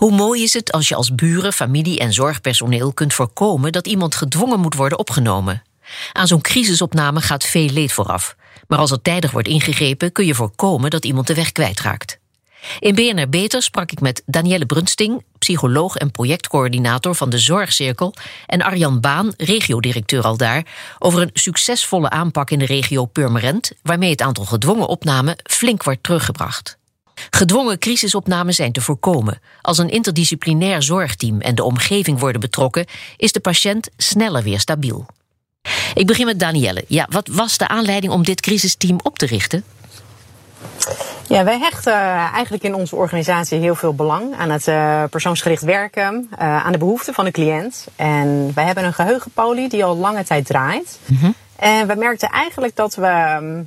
Hoe mooi is het als je als buren, familie en zorgpersoneel kunt voorkomen dat iemand gedwongen moet worden opgenomen? Aan zo'n crisisopname gaat veel leed vooraf. Maar als er tijdig wordt ingegrepen, kun je voorkomen dat iemand de weg kwijtraakt. In BNR Beter sprak ik met Danielle Brunsting, psycholoog en projectcoördinator van de Zorgcirkel, en Arjan Baan, regiodirecteur al daar, over een succesvolle aanpak in de regio Purmerend, waarmee het aantal gedwongen opnamen flink wordt teruggebracht. Gedwongen crisisopnamen zijn te voorkomen. Als een interdisciplinair zorgteam en de omgeving worden betrokken, is de patiënt sneller weer stabiel. Ik begin met Danielle. Ja, wat was de aanleiding om dit crisisteam op te richten? Ja, wij hechten eigenlijk in onze organisatie heel veel belang aan het uh, persoonsgericht werken, uh, aan de behoeften van de cliënt. En wij hebben een geheugenpolie die al lange tijd draait. Mm -hmm. En we merkten eigenlijk dat we,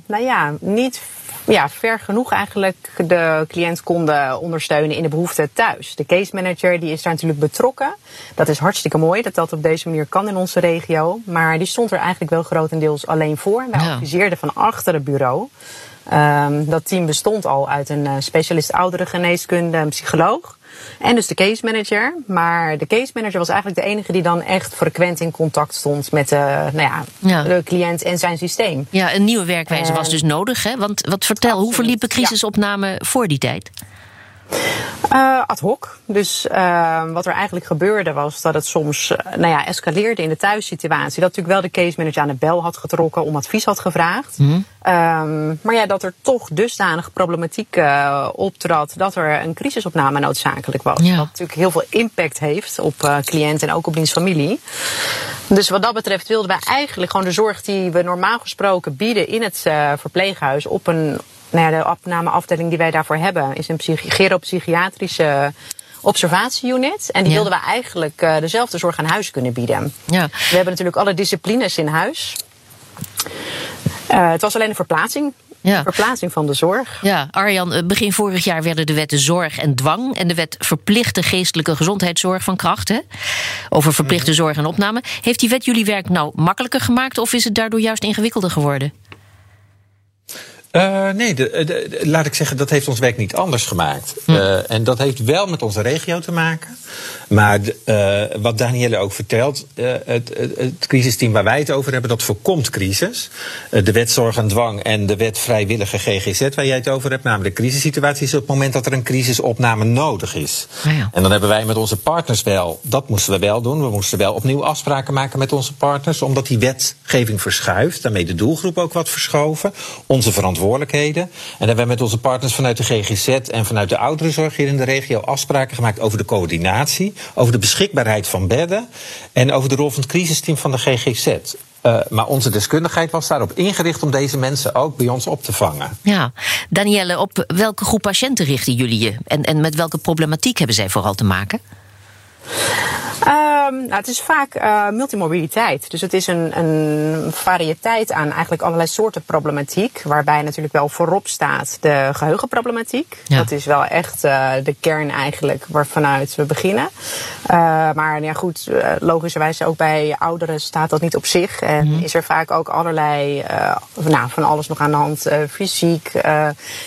nou ja, niet ja, ver genoeg eigenlijk de cliënt konden ondersteunen in de behoeften thuis. De case manager die is daar natuurlijk betrokken. Dat is hartstikke mooi dat dat op deze manier kan in onze regio. Maar die stond er eigenlijk wel grotendeels alleen voor. Wij ja. adviseerden van achter het bureau. Um, dat team bestond al uit een specialist ouderengeneeskunde, een psycholoog. En dus de case manager. Maar de case manager was eigenlijk de enige die dan echt frequent in contact stond met de, nou ja, ja. de cliënt en zijn systeem. Ja, een nieuwe werkwijze en, was dus nodig. Hè? Want wat vertel, absoluut. hoe verliepen crisisopnamen ja. voor die tijd? Uh, ad hoc. Dus uh, wat er eigenlijk gebeurde was dat het soms uh, nou ja, escaleerde in de thuissituatie. Dat natuurlijk wel de case manager aan de bel had getrokken, om advies had gevraagd. Mm -hmm. um, maar ja, dat er toch dusdanig problematiek optrad dat er een crisisopname noodzakelijk was. Ja. Wat natuurlijk heel veel impact heeft op cliënt en ook op diens familie. Dus wat dat betreft wilden wij eigenlijk gewoon de zorg die we normaal gesproken bieden in het verpleeghuis op een nou ja, de opnameafdeling die wij daarvoor hebben is een geropsychiatrische observatieunit. En die ja. wilden we eigenlijk uh, dezelfde zorg aan huis kunnen bieden. Ja. We hebben natuurlijk alle disciplines in huis. Uh, het was alleen een verplaatsing. Ja. Verplaatsing van de zorg. Ja, Arjan, begin vorig jaar werden de wetten zorg en dwang en de wet verplichte geestelijke gezondheidszorg van kracht. Hè? Over verplichte -hmm. zorg en opname. Heeft die wet jullie werk nou makkelijker gemaakt of is het daardoor juist ingewikkelder geworden? Uh, nee, de, de, de, laat ik zeggen, dat heeft ons werk niet anders gemaakt. Hm. Uh, en dat heeft wel met onze regio te maken. Maar uh, wat Danielle ook vertelt, het, het, het, crisisteam waar wij het over hebben, dat voorkomt crisis. de wet zorg en dwang en de wet vrijwillige GGZ waar jij het over hebt, namelijk de crisissituatie, is op het moment dat er een crisisopname nodig is. Ja. En dan hebben wij met onze partners wel, dat moesten we wel doen. We moesten wel opnieuw afspraken maken met onze partners, omdat die wetgeving verschuift, daarmee de doelgroep ook wat verschoven. Onze verantwoordelijkheid verantwoordelijkheden. En hebben we met onze partners vanuit de GGZ en vanuit de ouderenzorg hier in de regio afspraken gemaakt over de coördinatie, over de beschikbaarheid van bedden en over de rol van het crisisteam van de GGZ. Uh, maar onze deskundigheid was daarop ingericht om deze mensen ook bij ons op te vangen. Ja, Danielle, op welke groep patiënten richten jullie je? En, en met welke problematiek hebben zij vooral te maken? Um, nou, het is vaak uh, multimorbiditeit. Dus het is een, een variëteit aan eigenlijk allerlei soorten problematiek. Waarbij natuurlijk wel voorop staat de geheugenproblematiek. Ja. Dat is wel echt uh, de kern eigenlijk waarvanuit we beginnen. Uh, maar ja, goed, logischerwijs ook bij ouderen staat dat niet op zich. En mm -hmm. is er vaak ook allerlei, nou, van alles nog aan de hand. fysiek,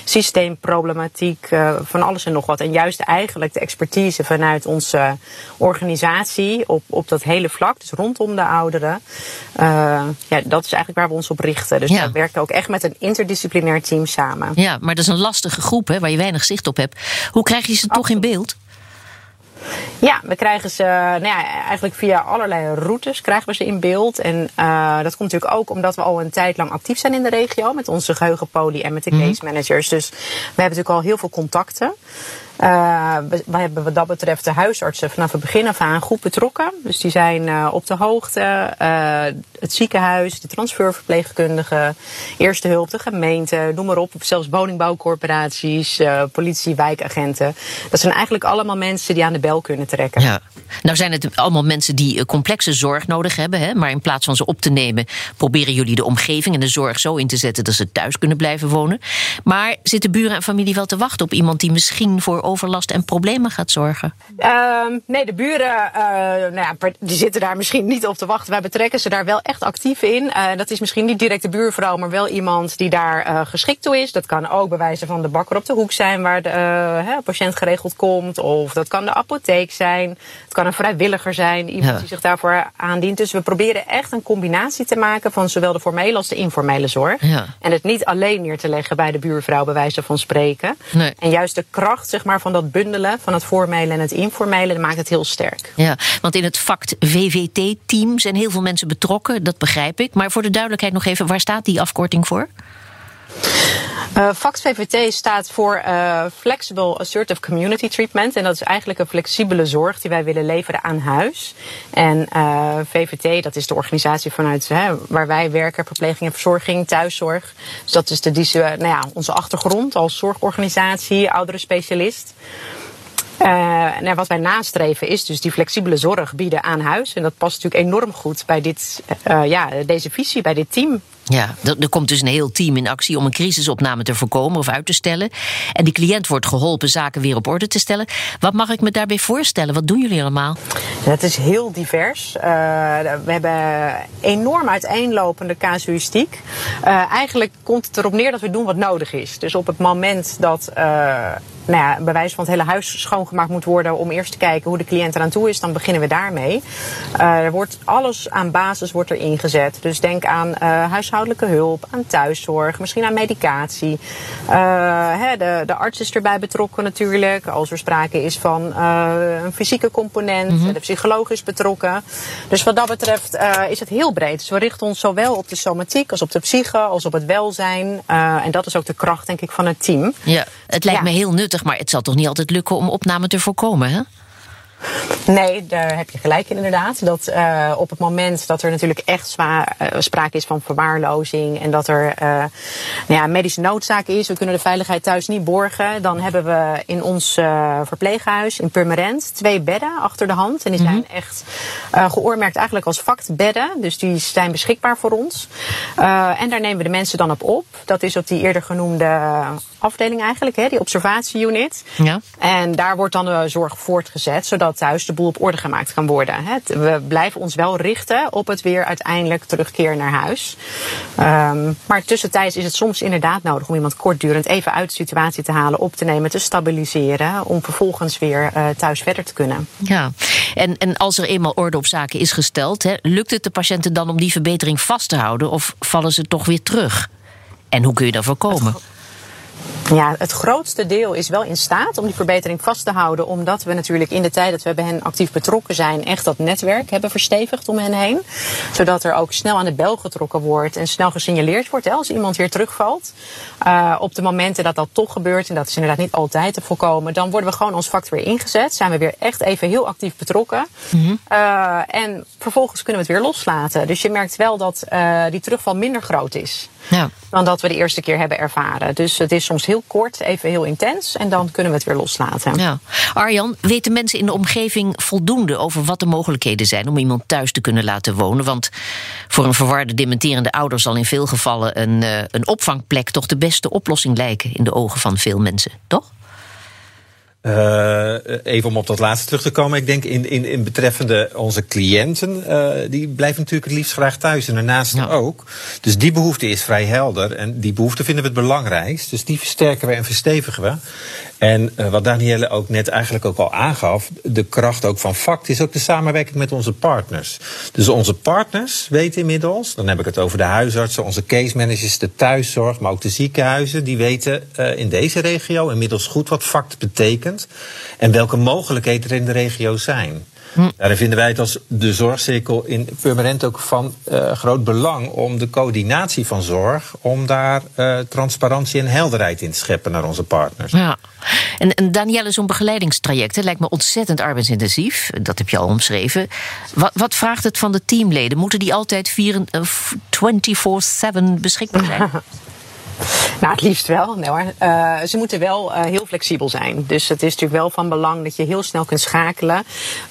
systeemproblematiek, van alles en nog wat. En juist eigenlijk de expertise vanuit onze organisatie op, op dat hele vlak, dus rondom de ouderen. Uh, ja, dat is eigenlijk waar we ons op richten. Dus ja. we werken ook echt met een interdisciplinair team samen. Ja, maar dat is een lastige groep hè, waar je weinig zicht op hebt. Hoe krijg je ze toch in beeld? Ja, we krijgen ze nou ja, eigenlijk via allerlei routes krijgen we ze in beeld. En uh, dat komt natuurlijk ook omdat we al een tijd lang actief zijn in de regio met onze geheugenpolie en met de case managers. Dus we hebben natuurlijk al heel veel contacten. Uh, we, hebben wat dat betreft de huisartsen vanaf het begin af aan goed betrokken. Dus die zijn uh, op de hoogte. Uh, het ziekenhuis, de transferverpleegkundigen, eerste hulp, de gemeente, noem maar op. Zelfs woningbouwcorporaties, politie, wijkagenten. Dat zijn eigenlijk allemaal mensen die aan de bel kunnen trekken. Ja. Nou zijn het allemaal mensen die complexe zorg nodig hebben. Hè? Maar in plaats van ze op te nemen, proberen jullie de omgeving en de zorg zo in te zetten dat ze thuis kunnen blijven wonen. Maar zitten buren en familie wel te wachten op iemand die misschien voor buurenoverlast en problemen gaat zorgen? Ehm, nee, de buren uh, nou ja, die zitten daar misschien niet op te wachten. Wij betrekken ze daar wel echt actief in. Uh, dat is misschien niet direct de buurvrouw, maar wel iemand die daar uh, geschikt toe is. Dat kan ook bij wijze van de bakker op de hoek zijn waar de hè, patiënt geregeld komt. Of dat kan de apotheek zijn. Het kan een vrijwilliger zijn, iemand ja. die zich daarvoor aandient. Dus we proberen echt een combinatie te maken van zowel de formele als de informele zorg. Ja. En het niet alleen neer te leggen bij de buurvrouw, bij wijze van spreken. Nee. En juist de kracht zeg maar, van dat bundelen van het formele en het informele maakt het heel sterk. Ja, want in het FACT VVT-team zijn heel veel mensen betrokken, dat begrijp ik. Maar voor de duidelijkheid nog even, waar staat die afkorting voor? Uh, FACT VVT staat voor uh, Flexible Assertive Community Treatment. En dat is eigenlijk een flexibele zorg die wij willen leveren aan huis. En uh, VVT, dat is de organisatie vanuit hè, waar wij werken, verpleging en verzorging, thuiszorg. Dus dat is de, die, nou ja, onze achtergrond als zorgorganisatie, oudere specialist. En wat wij nastreven is dus die flexibele zorg bieden aan huis. En dat past natuurlijk enorm goed bij dit, ja, deze visie, bij dit team. Ja, er komt dus een heel team in actie om een crisisopname te voorkomen of uit te stellen. En die cliënt wordt geholpen zaken weer op orde te stellen. Wat mag ik me daarbij voorstellen? Wat doen jullie allemaal? Het is heel divers. Uh, we hebben enorm uiteenlopende casuïstiek. Uh, eigenlijk komt het erop neer dat we doen wat nodig is. Dus op het moment dat uh, nou ja, bij wijze van het hele huis schoongemaakt moet worden om eerst te kijken hoe de cliënt eraan toe is, dan beginnen we daarmee. er wordt alles aan basis wordt er ingezet. Dus denk aan huishoudelijke hulp, aan thuiszorg, misschien aan medicatie. Hè, de, de arts is erbij betrokken natuurlijk, als er sprake is van een fysieke component. Mm -hmm. De psycholoog is betrokken. Dus wat dat betreft is het heel breed. Dus we richten ons zowel op de somatiek als op de psyche, als op het welzijn. En dat is ook de kracht, denk ik, van het team. Ja, het lijkt ja. me heel nuttig, maar het zal toch niet altijd lukken om opname te voorkomen, hè? Nee, daar heb je gelijk in inderdaad. Dat uh, op het moment dat er natuurlijk echt zwaar, uh, sprake is van verwaarlozing en dat er uh, nou ja, medische noodzaak is, we kunnen de veiligheid thuis niet borgen, dan hebben we in ons verpleeghuis in Purmerend twee bedden achter de hand. En die zijn mm -hmm. echt geoormerkt eigenlijk als vaktbedden. Dus die zijn beschikbaar voor ons. en daar nemen we de mensen dan op op. Dat is op die eerder genoemde afdeling eigenlijk, hè, die observatieunit. Ja. En daar wordt dan de zorg voortgezet, zodat thuis de boel op orde gemaakt kan worden. We blijven ons wel richten op het weer uiteindelijk terugkeer naar huis. Um, maar tussentijds is het soms inderdaad nodig om iemand kortdurend even uit de situatie te halen, op te nemen, te stabiliseren, om vervolgens weer uh, thuis verder te kunnen. Ja, en, en als er eenmaal orde op zaken is gesteld, hè, lukt het de patiënten dan om die verbetering vast te houden of vallen ze toch weer terug? En hoe kun je dat voorkomen? Ja, het grootste deel is wel in staat om die verbetering vast te houden. Omdat we natuurlijk in de tijd dat we bij hen actief betrokken zijn, echt dat netwerk hebben verstevigd om hen heen. Zodat er ook snel aan de bel getrokken wordt en snel gesignaleerd wordt hè, als iemand weer terugvalt. Uh, op de momenten dat dat toch gebeurt, en dat is inderdaad niet altijd te voorkomen, dan worden we gewoon ons vak weer ingezet. Zijn we weer echt even heel actief betrokken. Mm -hmm. uh, en vervolgens kunnen we het weer loslaten. Dus je merkt wel dat uh, die terugval minder groot is. Ja. Dan dat we de eerste keer hebben ervaren. Dus het is soms heel kort, even heel intens. En dan kunnen we het weer loslaten. Ja. Arjan, weten mensen in de omgeving voldoende over wat de mogelijkheden zijn om iemand thuis te kunnen laten wonen? Want voor een verwarde, dementerende ouder zal in veel gevallen een, uh, een opvangplek toch de beste oplossing lijken in de ogen van veel mensen, toch? Uh, even om op dat laatste terug te komen. Ik denk in, in, in betreffende onze cliënten, uh, die blijven natuurlijk het liefst graag thuis en daarnaast ja. ook. Dus die behoefte is vrij helder en die behoefte vinden we het belangrijkst. Dus die versterken we en verstevigen we. En uh, wat Danielle ook net eigenlijk ook al aangaf, de kracht ook van FACT is ook de samenwerking met onze partners. Dus onze partners weten inmiddels, dan heb ik het over de huisartsen, onze case managers, de thuiszorg, maar ook de ziekenhuizen, die weten uh, in deze regio inmiddels goed wat FACT betekent en welke mogelijkheden er in de regio zijn. Hm. Daarin vinden wij het als de zorgcirkel in Purmerend ook van uh, groot belang om de coördinatie van zorg, om daar uh, transparantie en helderheid in te scheppen naar onze partners. Ja. En, en Danielle, zo'n begeleidingstraject hè, lijkt me ontzettend arbeidsintensief. Dat heb je al omschreven. Wat, wat vraagt het van de teamleden? Moeten die altijd 24-7 beschikbaar zijn? Nou, het liefst wel. Nee hoor. Uh, ze moeten wel uh, heel flexibel zijn. Dus het is natuurlijk wel van belang dat je heel snel kunt schakelen.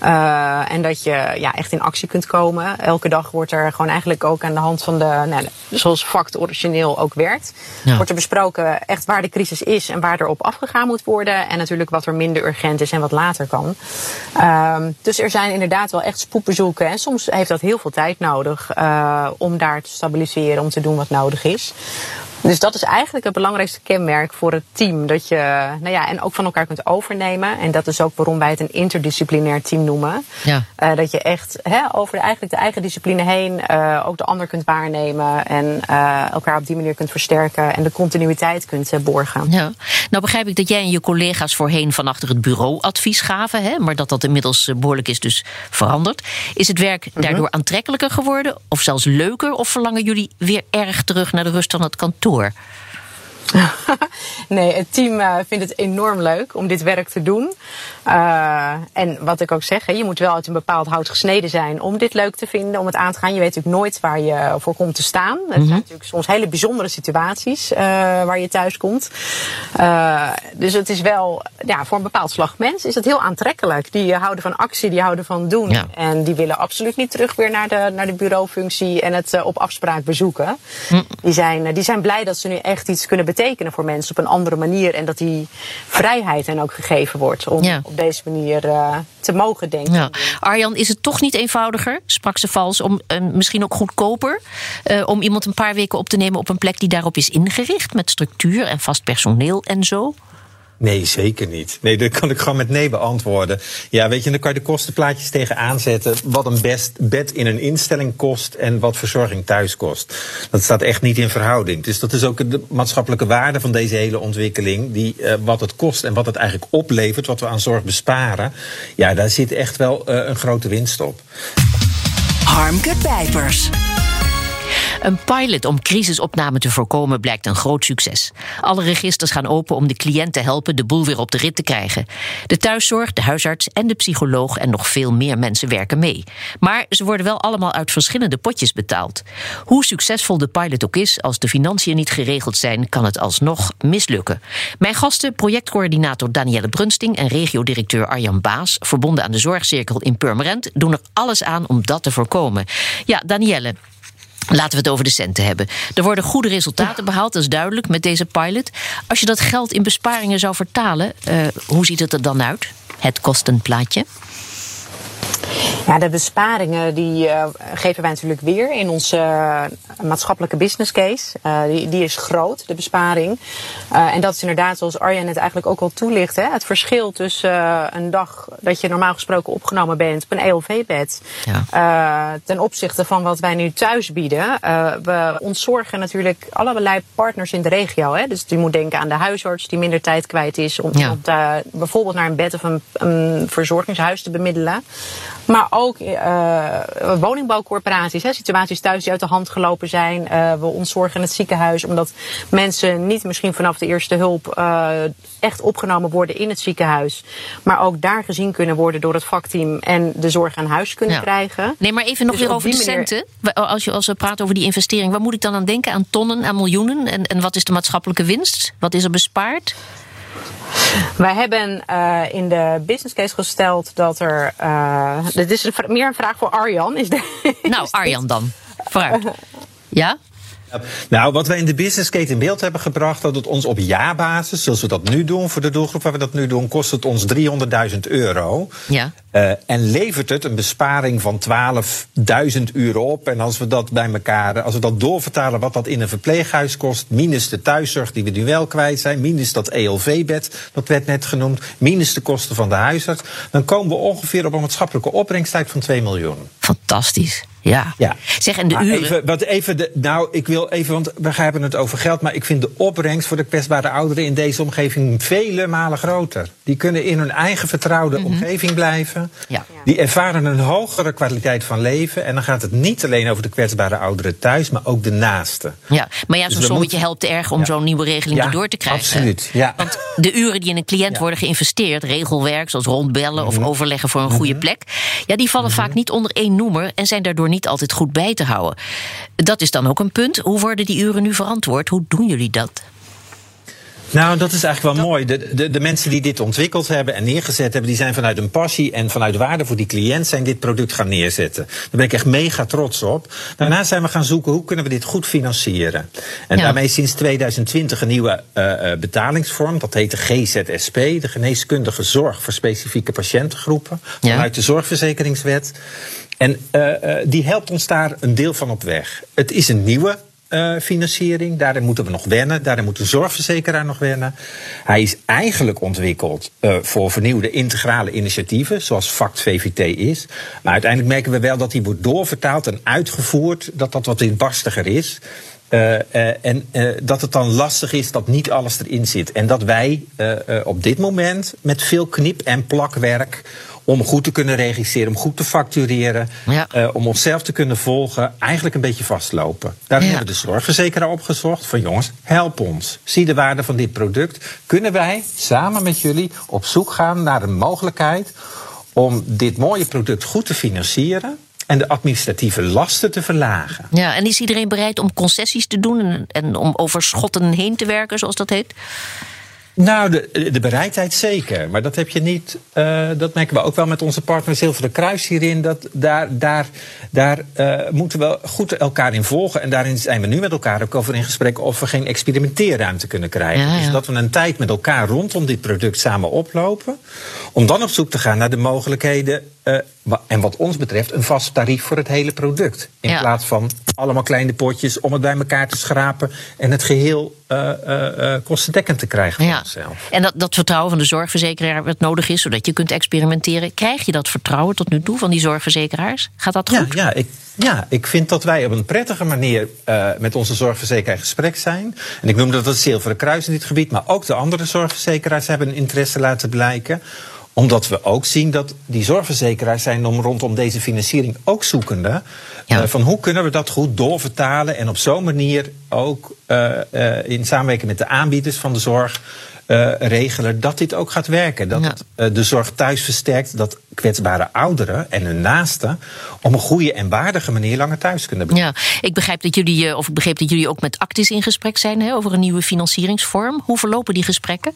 Uh, en dat je ja, echt in actie kunt komen. Elke dag wordt er gewoon eigenlijk ook aan de hand van de, nou, zoals FACT origineel ook werkt, ja. wordt er besproken echt waar de crisis is en waar er op afgegaan moet worden. En natuurlijk wat er minder urgent is en wat later kan. dus er zijn inderdaad wel echt spoedbezoeken. En soms heeft dat heel veel tijd nodig om daar te stabiliseren, om te doen wat nodig is. Dus dat is eigenlijk het belangrijkste kenmerk voor het team. Dat je, nou ja, en ook van elkaar kunt overnemen. En dat is ook waarom wij het een interdisciplinair team noemen. Ja. Uh, dat je echt hè, over de, eigenlijk de eigen discipline heen uh, ook de ander kunt waarnemen. En uh, elkaar op die manier kunt versterken. En de continuïteit kunt borgen. Ja. Nou begrijp ik dat jij en je collega's voorheen van achter het bureau advies gaven. Hè, maar dat dat inmiddels behoorlijk is dus veranderd. Is het werk mhm. daardoor aantrekkelijker geworden? Of zelfs leuker? Of verlangen jullie weer erg terug naar de rust van het kantoor? sure nee, het team uh, vindt het enorm leuk om dit werk te doen. Uh, en wat ik ook zeg, je moet wel uit een bepaald hout gesneden zijn om dit leuk te vinden, om het aan te gaan. Je weet natuurlijk nooit waar je voor komt te staan. Er zijn mhm. natuurlijk soms hele bijzondere situaties uh, waar je thuis komt. dus het is wel, ja, voor een bepaald slag mens is het heel aantrekkelijk. Die houden van actie, die houden van doen. Ja. En die willen absoluut niet terug weer naar de, naar de bureaufunctie en het op afspraak bezoeken. Mm. Die, zijn, die zijn blij dat ze nu echt iets kunnen betekenen voor mensen op een andere manier. En dat die vrijheid hen ook gegeven wordt om op deze manier uh, te mogen denken. Ja. Arjan, is het toch niet eenvoudiger, sprak ze vals, om uh, misschien ook goedkoper, uh, om iemand een paar weken op te nemen op een plek die daarop is ingericht, met structuur en vast personeel en zo? Nee, zeker niet. Nee, dat kan ik gewoon met nee beantwoorden. Ja, weet je, dan kan je de kostenplaatjes tegenaan zetten. Wat een best bed in een instelling kost en wat verzorging thuis kost. Dat staat echt niet in verhouding. Dus dat is ook de maatschappelijke waarde van deze hele ontwikkeling. Die, uh, wat het kost en wat het eigenlijk oplevert, wat we aan zorg besparen. Ja, daar zit echt wel uh, een grote winst op. Harmke Pijpers. Een pilot om crisisopname te voorkomen blijkt een groot succes. Alle registers gaan open om de cliënt te helpen de boel weer op de rit te krijgen. De thuiszorg, de huisarts en de psycholoog en nog veel meer mensen werken mee. Maar ze worden wel allemaal uit verschillende potjes betaald. Hoe succesvol de pilot ook is, als de financiën niet geregeld zijn, kan het alsnog mislukken. Mijn gasten, projectcoördinator Danielle Brunsting en regiodirecteur Arjan Baas, verbonden aan de zorgcirkel in Purmerend, doen er alles aan om dat te voorkomen. Ja, Danielle, Laten we het over de centen hebben. Er worden goede resultaten behaald, dat is duidelijk, met deze pilot. Als je dat geld in besparingen zou vertalen, uh, hoe ziet het er dan uit? Het kostenplaatje? Ja, de besparingen die uh, geven wij natuurlijk weer in onze uh, maatschappelijke business case. Uh, die, die, is groot, de besparing. en dat is inderdaad, zoals Arjen het eigenlijk ook al toelicht, hè, het verschil tussen een dag dat je normaal gesproken opgenomen bent op een ELV-bed. Ja. ten opzichte van wat wij nu thuis bieden. we ontzorgen natuurlijk allerlei partners in de regio. Hè. Dus je moet denken aan de huisarts die minder tijd kwijt is om, ja. bijvoorbeeld naar een bed of een, een verzorgingshuis te bemiddelen. Maar ook uh, woningbouwcorporaties, hè, situaties thuis die uit de hand gelopen zijn. Uh, we ontzorgen in het ziekenhuis omdat mensen niet misschien vanaf de eerste hulp uh, echt opgenomen worden in het ziekenhuis. Maar ook daar gezien kunnen worden door het vakteam en de zorg aan huis kunnen ja. krijgen. Nee, maar even nog dus weer over de centen. Als, je, als we praten over die investering, waar moet ik dan aan denken? Aan tonnen, aan miljoenen? En, en wat is de maatschappelijke winst? Wat is er bespaard? Wij hebben uh, in de business case gesteld dat er. Uh, dit is een, meer een vraag voor Arjan. Is de, nou, Arjan dan. Vooruit. Ja? Nou, wat wij in de business case in beeld hebben gebracht, dat het ons op jaarbasis, zoals we dat nu doen voor de doelgroep waar we dat nu doen, kost het ons 300.000 euro. Ja. Uh, en levert het een besparing van 12.000 uur op. En als we dat bij elkaar, als we dat doorvertalen wat dat in een verpleeghuis kost, minus de thuiszorg die we nu wel kwijt zijn, minus dat ELV-bed, dat werd net genoemd, minus de kosten van de huisarts, dan komen we ongeveer op een maatschappelijke opbrengstijd van 2 miljoen. Fantastisch. Ja. ja. Zeg, en de uren... Even, wat even de, nou, ik wil even, want we hebben het over geld... maar ik vind de opbrengst voor de kwetsbare ouderen in deze omgeving vele malen groter. Die kunnen in hun eigen vertrouwde mhm. omgeving blijven. Ja. Die ervaren een hogere kwaliteit van leven. En dan gaat het niet alleen over de kwetsbare ouderen thuis... maar ook de naasten. Ja, maar ja, zo'n dus sommetje helpt erg om zo'n nieuwe regeling ja, door te krijgen. absoluut. Ja. Want de uren die in een cliënt worden geïnvesteerd... regelwerk, zoals rondbellen of mhm. overleggen voor een goede mhm. plek... ja, die vallen vaak niet onder één noemer... en zijn daardoor niet niet altijd goed bij te houden. Dat is dan ook een punt. Hoe worden die uren nu verantwoord? Hoe doen jullie dat? Nou, dat is eigenlijk wel mooi. De, de, de, mensen die dit ontwikkeld hebben en neergezet hebben, die zijn vanuit een passie en vanuit waarde voor die cliënt zijn dit product gaan neerzetten. Daar ben ik echt mega trots op. Daarna zijn we gaan zoeken hoe kunnen we dit goed financieren. En daarmee sinds 2020 een nieuwe uh, betalingsvorm. Dat heet de GZSP, de geneeskundige zorg voor specifieke patiëntengroepen. Vanuit de zorgverzekeringswet. En uh, die helpt ons daar een deel van op weg. Het is een nieuwe uh, financiering. Daarin moeten we nog wennen. Daarin moet de zorgverzekeraar nog wennen. Hij is eigenlijk ontwikkeld voor vernieuwde integrale initiatieven, zoals FACT VVT is. Maar uiteindelijk merken we wel dat hij wordt doorvertaald en uitgevoerd, dat dat wat inbarstiger is. En dat het dan lastig is dat niet alles erin zit. En dat wij op dit moment met veel knip- en plakwerk om goed te kunnen regisseren, om goed te factureren, ja. uh, om onszelf te kunnen volgen, eigenlijk een beetje vastlopen. Daarom ja. hebben we de zorgverzekeraar opgezocht van jongens, help ons. Zie de waarde van dit product. Kunnen wij samen met jullie op zoek gaan naar een mogelijkheid om dit mooie product goed te financieren? en de administratieve lasten te verlagen. Ja, en is iedereen bereid om concessies te doen en, en om over schotten heen te werken, zoals dat heet? Nou, de, de bereidheid zeker. Maar dat heb je niet. Uh, dat merken we ook wel met onze partner Zilveren Kruis hierin. Dat daar, daar, daar uh, moeten we goed elkaar in volgen. En daarin zijn we nu met elkaar ook over in gesprek of we geen experimenteerruimte kunnen krijgen. Ja, ja. Dus dat we een tijd met elkaar rondom dit product samen oplopen. Om dan op zoek te gaan naar de mogelijkheden uh, en wat ons betreft een vast tarief voor het hele product. In ja. plaats van allemaal kleine potjes om het bij elkaar te schrapen en het geheel uh, uh, kostendekkend te krijgen ja. En dat, dat vertrouwen van de zorgverzekeraar wat nodig is, zodat je kunt experimenteren. Krijg je dat vertrouwen tot nu toe van die zorgverzekeraars? Gaat dat goed? Ja, ja ik, ja, ik vind dat wij op een prettige manier met onze zorgverzekeraar in gesprek zijn. En ik noem dat het Zilveren Kruis in dit gebied, maar ook de andere zorgverzekeraars hebben een interesse laten blijken omdat we ook zien dat die zorgverzekeraars zijn om rondom deze financiering ook zoekende. Ja. Uh, van hoe kunnen we dat goed doorvertalen en op zo'n manier ook uh, uh, in samenwerking met de aanbieders van de zorg regelen dat dit ook gaat werken. Dat ja. het de zorg thuis versterkt, dat kwetsbare ouderen en hun naasten op een goede en waardige manier langer thuis kunnen blijven. Ja, ik begrijp dat jullie, of ik begreep dat jullie ook met Actis in gesprek zijn hè, over een nieuwe financieringsvorm. Hoe verlopen die gesprekken?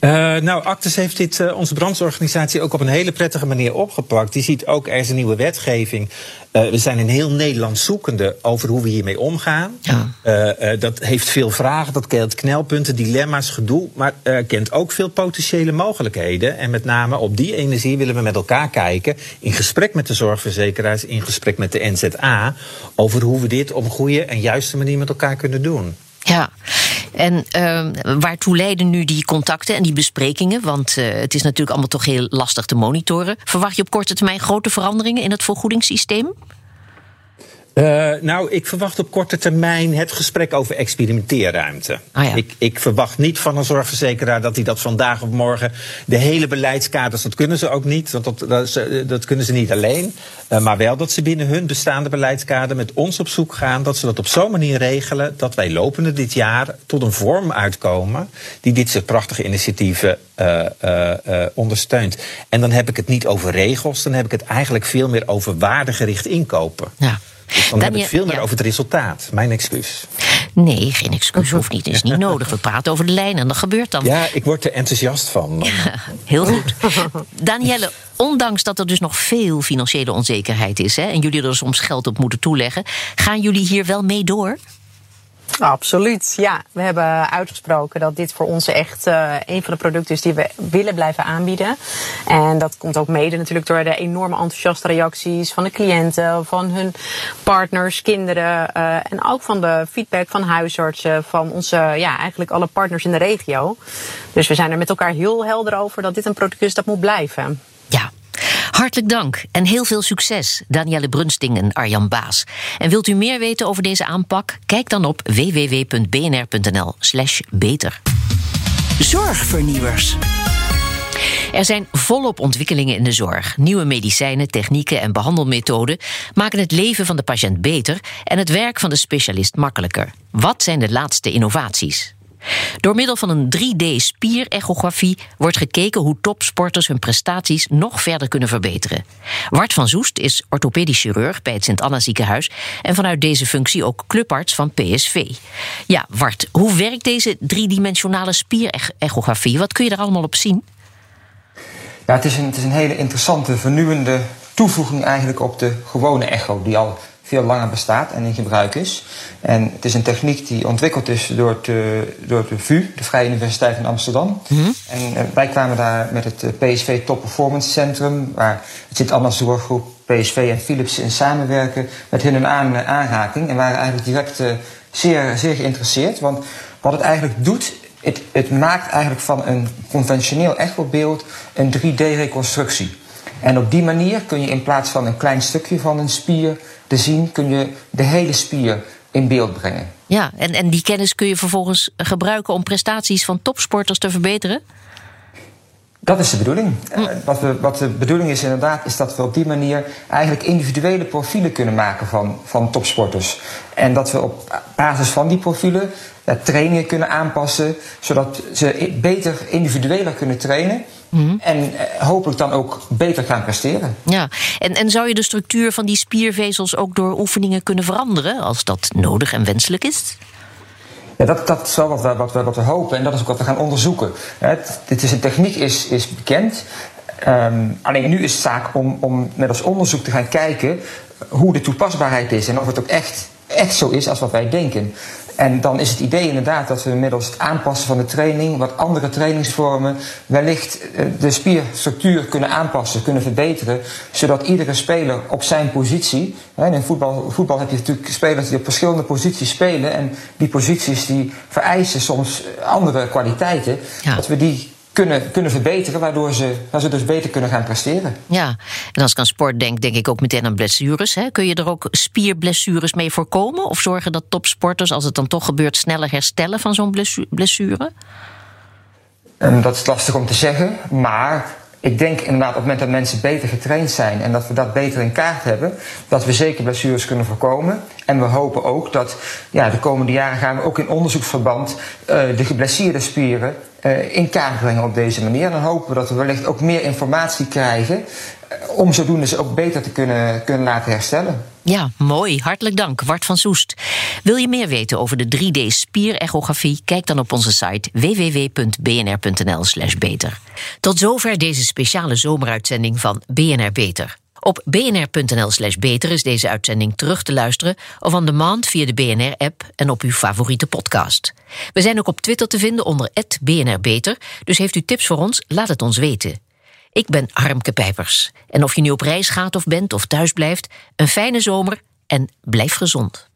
Uh, nou, Actes heeft dit, uh, onze brandsorganisatie ook op een hele prettige manier opgepakt. Die ziet ook, er is een nieuwe wetgeving. Uh, we zijn in heel Nederland zoekende over hoe we hiermee omgaan. Ja. dat heeft veel vragen, dat kent knelpunten, dilemma's, gedoe. Maar kent ook veel potentiële mogelijkheden. En met name op die energie willen we met elkaar kijken. In gesprek met de zorgverzekeraars, in gesprek met de NZA. Over hoe we dit op een goede en juiste manier met elkaar kunnen doen. Ja, en uh, waartoe leiden nu die contacten en die besprekingen? Want uh, het is natuurlijk allemaal toch heel lastig te monitoren. Verwacht je op korte termijn grote veranderingen in het vergoedingssysteem? Uh, nou, ik verwacht op korte termijn het gesprek over experimenteerruimte. Ah, ja. ik, ik, verwacht niet van een zorgverzekeraar dat hij dat vandaag of morgen. De hele beleidskaders, dat kunnen ze ook niet. Dat, dat, dat, dat kunnen ze niet alleen. Uh, maar wel dat ze binnen hun bestaande beleidskader met ons op zoek gaan. Dat ze dat op zo'n manier regelen dat wij lopende dit jaar tot een vorm uitkomen. die dit soort prachtige initiatieven uh, ondersteunt. En dan heb ik het niet over regels, dan heb ik het eigenlijk veel meer over waardegericht inkopen. Ja. Dus dan, dan heb ik veel meer ja. over het resultaat. Mijn excuus. Nee, geen excuus hoeft niet. Is niet nodig. We praten over de lijn en dat gebeurt dan. Ja, ik word er enthousiast van. Ja, heel goed. Danielle, ondanks dat er dus nog veel financiële onzekerheid is... Hè, en jullie er soms geld op moeten toeleggen... gaan jullie hier wel mee door? Absoluut, ja. We hebben uitgesproken dat dit voor ons echt uh, een van de producten is die we willen blijven aanbieden. En dat komt ook mede natuurlijk door de enorme enthousiaste reacties van de cliënten, van hun partners, kinderen uh, en ook van de feedback van huisartsen, van onze, ja, eigenlijk alle partners in de regio. Dus we zijn er met elkaar heel helder over dat dit een product is dat moet blijven. Ja, Hartelijk dank en heel veel succes, Danielle Brunsting en Arjan Baas. En wilt u meer weten over deze aanpak? Kijk dan op www.bnr.nl/slash beter. Zorgvernieuwers. Er zijn volop ontwikkelingen in de zorg. Nieuwe medicijnen, technieken en behandelmethoden maken het leven van de patiënt beter en het werk van de specialist makkelijker. Wat zijn de laatste innovaties? Door middel van een 3D-spierechografie wordt gekeken hoe topsporters hun prestaties nog verder kunnen verbeteren. Wart van Zoest is orthopedisch chirurg bij het Sint-Anna ziekenhuis en vanuit deze functie ook clubarts van PSV. Ja, Wart, hoe werkt deze driedimensionale spierechografie? Wat kun je er allemaal op zien? Ja, het is een, het is een hele interessante, vernieuwende toevoeging eigenlijk op de gewone echo, die al veel langer bestaat en in gebruik is. En het is een techniek die ontwikkeld is door, de, door de VU, de Vrije Universiteit van Amsterdam. Mhm. En uh, wij kwamen daar met het eh, PSV Top Performance Centrum, waar het zit allemaal zorggroep PSV en Philips in samenwerken, met hun een aan, aanraking. En waren eigenlijk direct zeer, zeer geïnteresseerd. Want wat het eigenlijk doet, het, het maakt eigenlijk van een conventioneel echobeeld een 3D-reconstructie. En op die manier kun je in plaats van een klein stukje van een spier te zien, kun je de hele spier in beeld brengen. Ja, en, en die kennis kun je vervolgens gebruiken om prestaties van topsporters te verbeteren? Dat is de bedoeling. Hm. Wat, we, wat, de bedoeling is inderdaad, is dat we op die manier eigenlijk individuele profielen kunnen maken van, van topsporters. En dat we op basis van die profielen trainingen kunnen aanpassen, zodat ze beter individueler kunnen trainen. Mhm. En eh, hopelijk dan ook beter gaan presteren. Ja, en, en zou je de structuur van die spiervezels ook door oefeningen kunnen veranderen als dat nodig en wenselijk is? Ja, dat, dat is wel wat we, wat, we, wat we hopen en dat is ook wat we gaan onderzoeken. Het, dit is, een techniek is, is bekend. Um, alleen nu is het zaak om, om met als onderzoek te gaan kijken hoe de toepasbaarheid is en of het ook echt, echt zo is als wat wij denken. En dan is het idee inderdaad dat we middels het aanpassen van de training, wat andere trainingsvormen, wellicht eh, de spierstructuur kunnen aanpassen, kunnen verbeteren, zodat iedere speler op zijn positie, in voetbal, voetbal heb je natuurlijk spelers die op verschillende posities spelen en die posities die vereisen soms andere kwaliteiten, dat we die kunnen, kunnen verbeteren, waardoor ze, waardoor ze dus beter kunnen gaan presteren. Ja, en als ik aan sport denk, denk ik ook meteen aan blessures. Hè? Kun je er ook spierblessures mee voorkomen? Of zorgen dat topsporters, als het dan toch gebeurt, sneller herstellen van zo'n blessure? En dat is lastig om te zeggen, maar ik denk inderdaad op het moment dat mensen beter getraind zijn en dat we dat beter in kaart hebben, dat we zeker blessures kunnen voorkomen. En we hopen ook dat ja, de komende jaren gaan we ook in onderzoeksverband uh, de geblesseerde spieren uh, in kaart brengen op deze manier. En dan hopen we dat we wellicht ook meer informatie krijgen uh, om zodoende ze ook beter te kunnen, kunnen laten herstellen. Ja, mooi. Hartelijk dank, Wart van Soest. Wil je meer weten over de 3D-spierechografie? Kijk dan op onze site www.bnr.nl/slash beter. Tot zover deze speciale zomeruitzending van BNR Beter. Op bnr.nl/slash beter is deze uitzending terug te luisteren of on demand via de BNR-app en op uw favoriete podcast. We zijn ook op Twitter te vinden onder @bnrbeter, dus heeft u tips voor ons? Laat het ons weten. Ik ben Harmke Pijpers. En of je nu op reis gaat of bent of thuis blijft, een fijne zomer en blijf gezond.